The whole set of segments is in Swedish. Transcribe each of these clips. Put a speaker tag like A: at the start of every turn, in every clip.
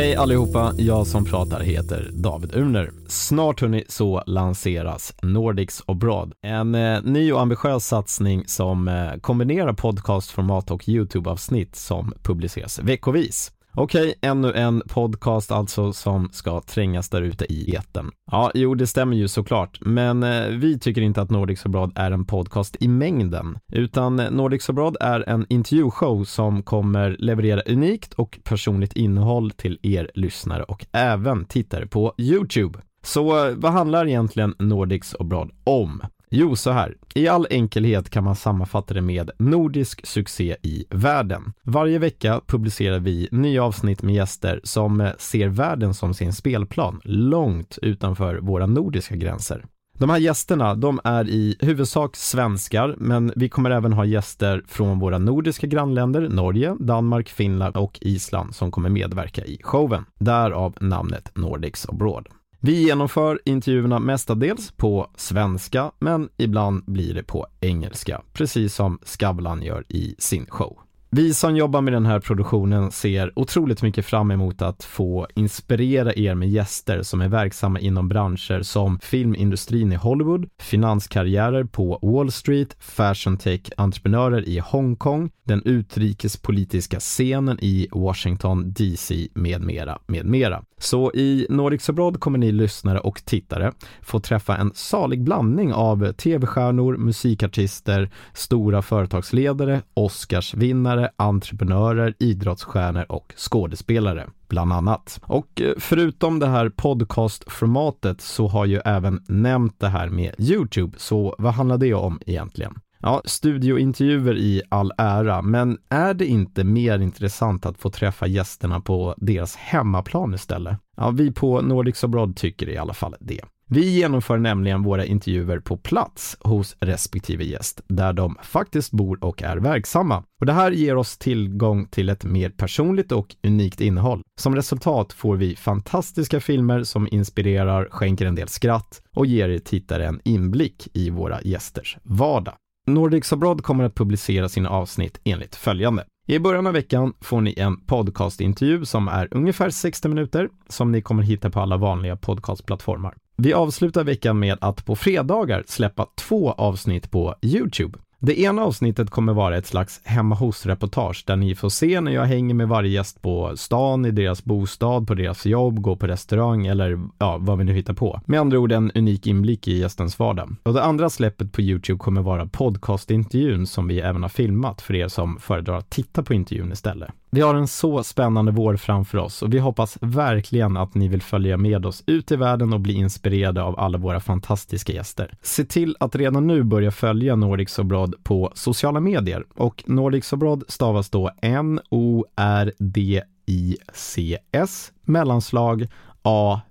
A: Hej allihopa, jag som pratar heter David Urner. Snart hörni så lanseras Nordics Abroad, en eh, ny och ambitiös satsning som eh, kombinerar podcastformat och YouTube-avsnitt som publiceras veckovis. Okej, ännu en podcast alltså som ska trängas där ute i eten. Ja, jo, det stämmer ju såklart, men eh, vi tycker inte att Nordic Sobrad är en podcast i mängden, utan eh, Nordic Sobrad är en intervjushow som kommer leverera unikt och personligt innehåll till er lyssnare och även tittare på YouTube. Så eh, vad handlar egentligen Nordics Sobrad om? Jo, så här. I all enkelhet kan man sammanfatta det med nordisk succé i världen. Varje vecka publicerar vi nya avsnitt med gäster som eh, ser världen som sin spelplan, långt utanför våra nordiska gränser. De här gästerna, de är i huvudsak svenskar, men vi kommer även ha gäster från våra nordiska grannländer, Norge, Danmark, Finland och Island som kommer medverka i showen. Därav namnet Nordics Abroad. Vi genomför intervjuerna mestadels på svenska, men ibland blir det på engelska, precis som Skavlan gör i sin show. Vi som jobbar med den här produktionen ser otroligt mycket fram emot att få inspirera er med gäster som är verksamma inom branscher som filmindustrin i Hollywood, finanskarriärer på Wall Street, fashion tech-entreprenörer i Hongkong, den utrikespolitiska scenen i Washington DC med mera, med mera. Så i Nordics Abroad kommer ni lyssnare och tittare få träffa en salig blandning av tv-stjärnor, musikartister, stora företagsledare, Oscarsvinnare, entreprenörer, idrottsstjärnor och skådespelare bland annat. Och eh, förutom det här podcastformatet så har ju även nämnt det här med YouTube, så vad handlar det om egentligen? Ja, studiointervjuer i all ära, men är det inte mer intressant att få träffa gästerna på deras hemmaplan istället? Ja, vi på Nordics Abroad tycker i alla fall det. Vi genomför nämligen våra intervjuer på plats hos respektive gäst, där de faktiskt bor och är verksamma. Och det här ger oss tillgång till ett mer personligt och unikt innehåll. Som resultat får vi fantastiska filmer som inspirerar, skänker en del skratt och ger er tittare en inblick i våra gästers vardag. Nordics Abroad kommer att publicera sina avsnitt enligt följande. I början av veckan får ni en podcastintervju som är ungefär 60 minuter som ni kommer hitta på alla vanliga podcastplattformar. Vi avslutar veckan med att på fredagar släppa två avsnitt på YouTube. Det ena avsnittet kommer vara ett slags hemma hos-reportage där ni får se när jag hänger med varje gäst på stan, i deras bostad, på deras jobb, går på restaurang eller ja, vad vi nu hittar på. Med andra ord en unik inblick i gästens vardag. Och det andra släppet på YouTube kommer vara podcastintervjun som vi även har filmat för er som föredrar att titta på intervjun istället. Vi har en så spännande vår framför oss och vi hoppas verkligen att ni vill följa med oss ut i världen och bli inspirerade av alla våra fantastiska gäster. Se till att redan nu börja följa Nordic Abroad på sociala medier och Nordic Abroad stavas då N-O-R-D-I-C-S mellanslag A-B-R-O-A-D.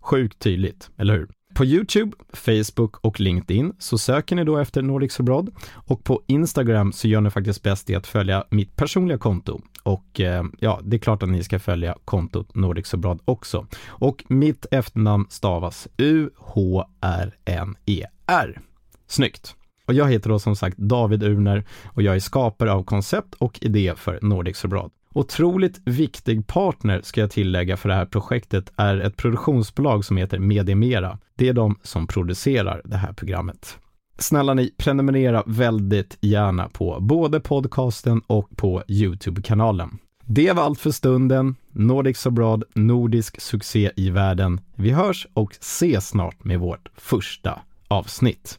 A: Sjukt tydligt, eller hur? På YouTube, Facebook och LinkedIn så söker ni då efter Nordics Abroad och på Instagram så gör ni faktiskt bäst i att följa mitt personliga konto och eh, ja, det är klart att ni ska följa kontot Nordics Abroad också. Och mitt efternamn stavas U-H-R-N-E-R. Snyggt! Och jag heter då som sagt David Urner och jag är skapare av koncept och idé för Nordics Abroad. Otroligt viktig partner ska jag tillägga för det här projektet är ett produktionsbolag som heter Mediemera. Det är de som producerar det här programmet. Snälla ni, prenumerera väldigt gärna på både podcasten och på YouTube-kanalen. Det var allt för stunden. Nordics Abroad, nordisk succé i världen. Vi hörs och ses snart med vårt första avsnitt.